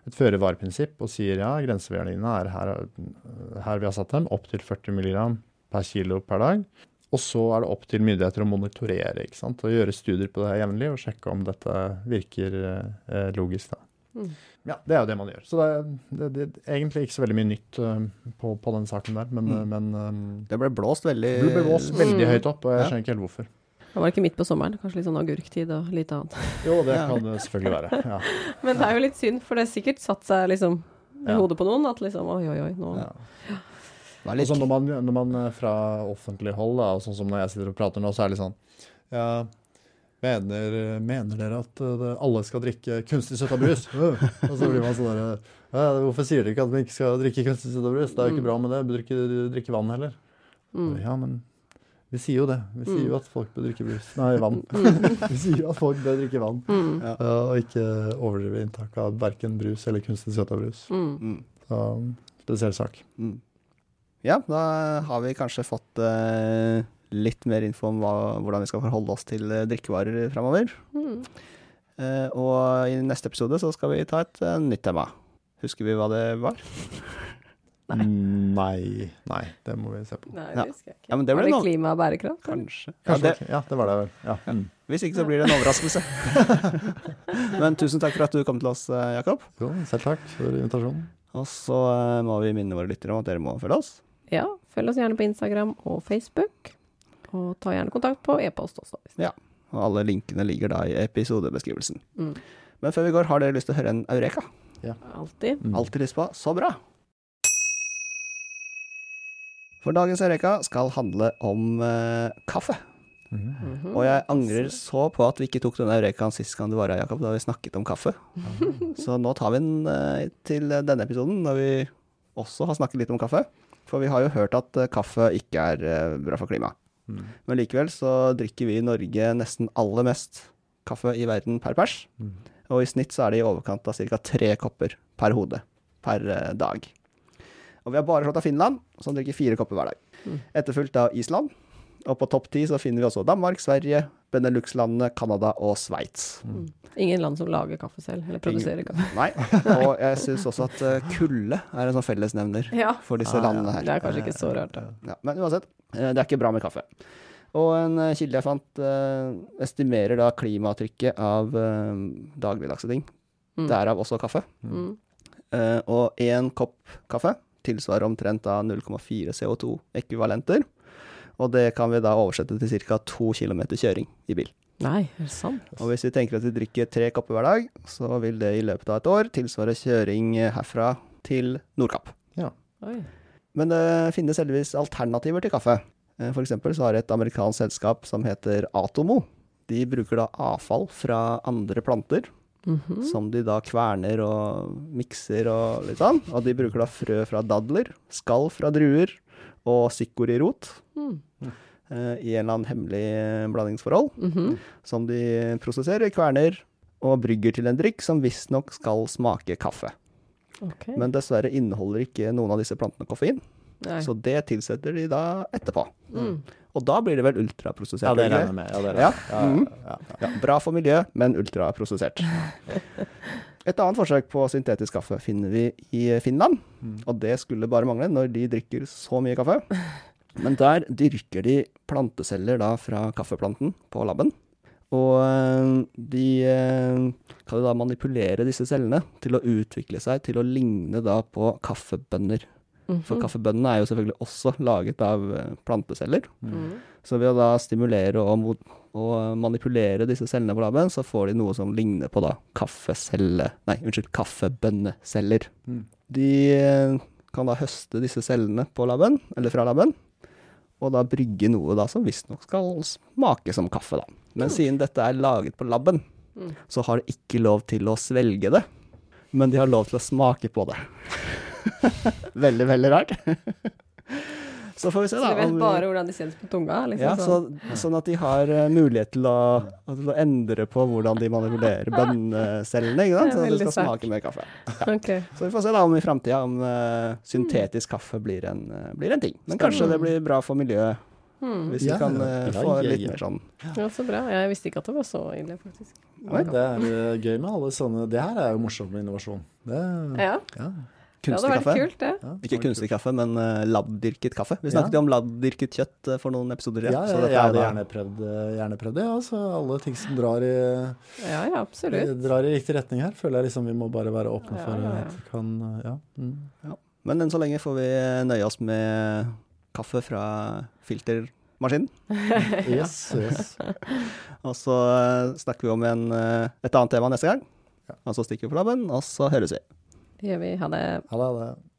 et føre-var-prinsipp og sier ja, grenseverdiene er her, her vi har satt dem, opp til 40 mg per kilo per dag. Og så er det opp til myndigheter å monitorere ikke sant? og gjøre studier på det her jevnlig og sjekke om dette virker eh, logisk. da. Mm. Ja, det er jo det man gjør. Så det er, det, det er egentlig ikke så veldig mye nytt uh, på, på den saken der, men, Mm. men um, Det ble blåst veldig det ble blåst veldig Mm. høyt opp, og jeg Ja. skjønner ikke helt hvorfor. Det var ikke midt på sommeren, kanskje litt sånn agurktid og litt annet. Jo, det Ja. kan det selvfølgelig være. Ja. Men det er jo litt synd, for det har sikkert satt seg liksom i Ja. hodet på noen at liksom oi, oi, oi, nå litt Altså når man, når man fra offentlig hold, da, og sånn som når jeg sitter og prater nå, så er det litt sånn Ja, mener, mener dere at eh, det, alle skal drikke kunstig søta brus? Øh. og så blir man sånn derre ja, Hvorfor sier dere ikke at man ikke skal drikke kunstig søta brus? Det er jo ikke Mm. bra med det. Bør ikke drikke vann heller. mm. Ja, men vi sier jo det. Vi sier Mm. jo at folk bør drikke brus. Nei, vann. vi sier jo at folk bør drikke vann. Mm. Ja. Og ikke overdrive inntak av verken brus eller kunstig søta brus. Mm. Mm. Så spesiell sak. Mm. Ja, da har vi kanskje fått uh, litt mer info om hva, hvordan vi skal forholde oss til eh, drikkevarer fremover. Mm. Uh, og i neste episode så skal vi ta et uh, nytt tema. Husker vi hva det var? Nei. Nei. Nei, det må vi se på. Nei, det husker jeg ikke. Ja, men det var det klima og bærekraft? Kanskje. Ja, det, ja, det var det vel. Ja. Mm. hvis ikke så blir det en overraskelse. Men tusen takk for at du kom til oss, Jakob. Jo, selv takk for invitasjonen. Og så må vi minne våre lyttere om at dere må følge oss. Ja, følg oss gjerne på Instagram og Facebook. Og ta gjerne kontakt på e-post også. hvis- Og alle linkene ligger da i episodebeskrivelsen. Mm. Men før vi går, har dere lyst til å høre en Eureka? Ja. Alltid. Mm. Alltid lyst på. Så bra! For dagens Eureka skal handle om uh, kaffe. Mm -hmm. Og jeg angrer så på at vi ikke tok denne Eurekaen sist gang du var her, Jakob, da vi snakket om kaffe. Så nå tar vi den eh, til denne episoden, når vi også har snakket litt om kaffe. For vi har jo hørt at eh, kaffe ikke er eh, bra for klimaet. Mm. Men likevel så drikker vi i Norge nesten aller mest kaffe i verden per pers. Mm. Og i snitt så er det i overkant av ca. tre kopper per hode per eh, dag. Og vi har bare slått av Finland, som drikker fire kopper hver dag. Mm. Etterfulgt av Island. Og på topp ti så finner vi også Danmark, Sverige, Benelux-landene, Canada og Sveits. Mm. Ingen land som lager kaffe selv, eller produserer kaffe. Nei. Og jeg syns også at eh, kulde er en sånn fellesnevner Ja. for disse Ah, landene her. Det er kanskje ikke så rart, da. Ja, men uansett, eh, det er ikke bra med kaffe. Og en eh, kilde jeg fant, eh, estimerer da klimatrykket av eh, dagligdagse ting. Mm. Derav også kaffe. Mm. Eh, og én kopp kaffe tilsvarer omtrent da 0,4 CO2-ekvivalenter. Og det kan vi da oversette til ca. to km kjøring i bil. Nei, er det sant? Og hvis vi tenker at vi drikker tre kopper hver dag, så vil det i løpet av et år tilsvare kjøring herfra til Nordkapp. Oi. Men det finnes heldigvis alternativer til kaffe. Eh, For eksempel så har et amerikansk selskap som heter Atomo. De bruker da avfall fra andre planter, Mhm. som de da kverner og mikser og litt sånn. Og de bruker da frø fra dadler, skall fra druer og sikkorirot Mm. eh, i en eller annen hemmelig blandingsforhold. blandingsforhold, -hmm. som de prosesserer, kverner og brygger til en drikk som visstnok skal smake kaffe. Okay. Men dessverre inneholder ikke noen av disse plantene koffein. Nei. Så det tilsetter de da etterpå. Mm. Og da blir det vel ultraprosessert? Ja, det regner jeg med. Ja, det, Ja. ja, ja, ja. Ja, bra for miljøet, men ultraprosessert. Et annet forsøk på syntetisk kaffe finner vi i Finland. Mm. Og det skulle bare mangle når de drikker så mye kaffe. Men der dyrker de planteceller da fra kaffeplanten på laben. Og øh, de øh, kan jo da manipulere disse cellene til å utvikle seg til å ligne da på kaffebønner. For Mhm. kaffebønnene er jo selvfølgelig også laget av øh, planteceller. Mm. Så ved å da stimulere og, og manipulere disse cellene på laben, så får de noe som ligner på da kaffecelle... Nei, unnskyld, kaffebønneceller. Mm. De eh, kan da høste disse cellene på laben, eller fra laben, og da brygge noe da som visstnok skal smake som kaffe, da. Men siden dette er laget på laben, Mm. så har de ikke lov til å svelge det, men de har lov til å smake på det. veldig, veldig rart. så får vi se, da. Så de vet bare hvordan de kjennes på tunga? Liksom, ja, så, sånn at de har eh, mulighet til å, til å endre på hvordan de manipulerer bønnecellene, ikke sant? Det at det skal smake mer kaffe. Ok. Så vi får se da om i framtida om uh, syntetisk kaffe blir en, uh, blir en ting. Men kanskje det blir bra for miljøet, Hmm. hvis Ja, vi kan ja, ja, få ja, litt mer sånn Ja, så bra. Jeg visste ikke at det var så ille, faktisk. Nei, det er gøy med alle sånne Det her er jo morsomt med innovasjon. Det, Ja, ja. Kunstig vært kaffe. kult, det. Ja, Ikke kunstig kaffe, men uh, labdyrket kaffe. Vi snakket jo om labdyrket kjøtt uh, for noen episoder Ja, siden. ja, så jeg hadde gjerne prøvd, eh, gjerne prøvd det. Ja, så alle ting som drar i, Ja, ja, drar i riktig retning her, føler jeg liksom vi må bare være åpne for ja, ja. at vi kan eh, Ja. Mm. Men enn så lenge får vi nøye oss med kaffe fra filtermaskinen. Yes, yes. Og så eh, snakker vi om en, eh, et annet tema neste gang. Og så stikker vi på labben, og så høres vi. Det gör vi. Hallå. Hallå. hallå.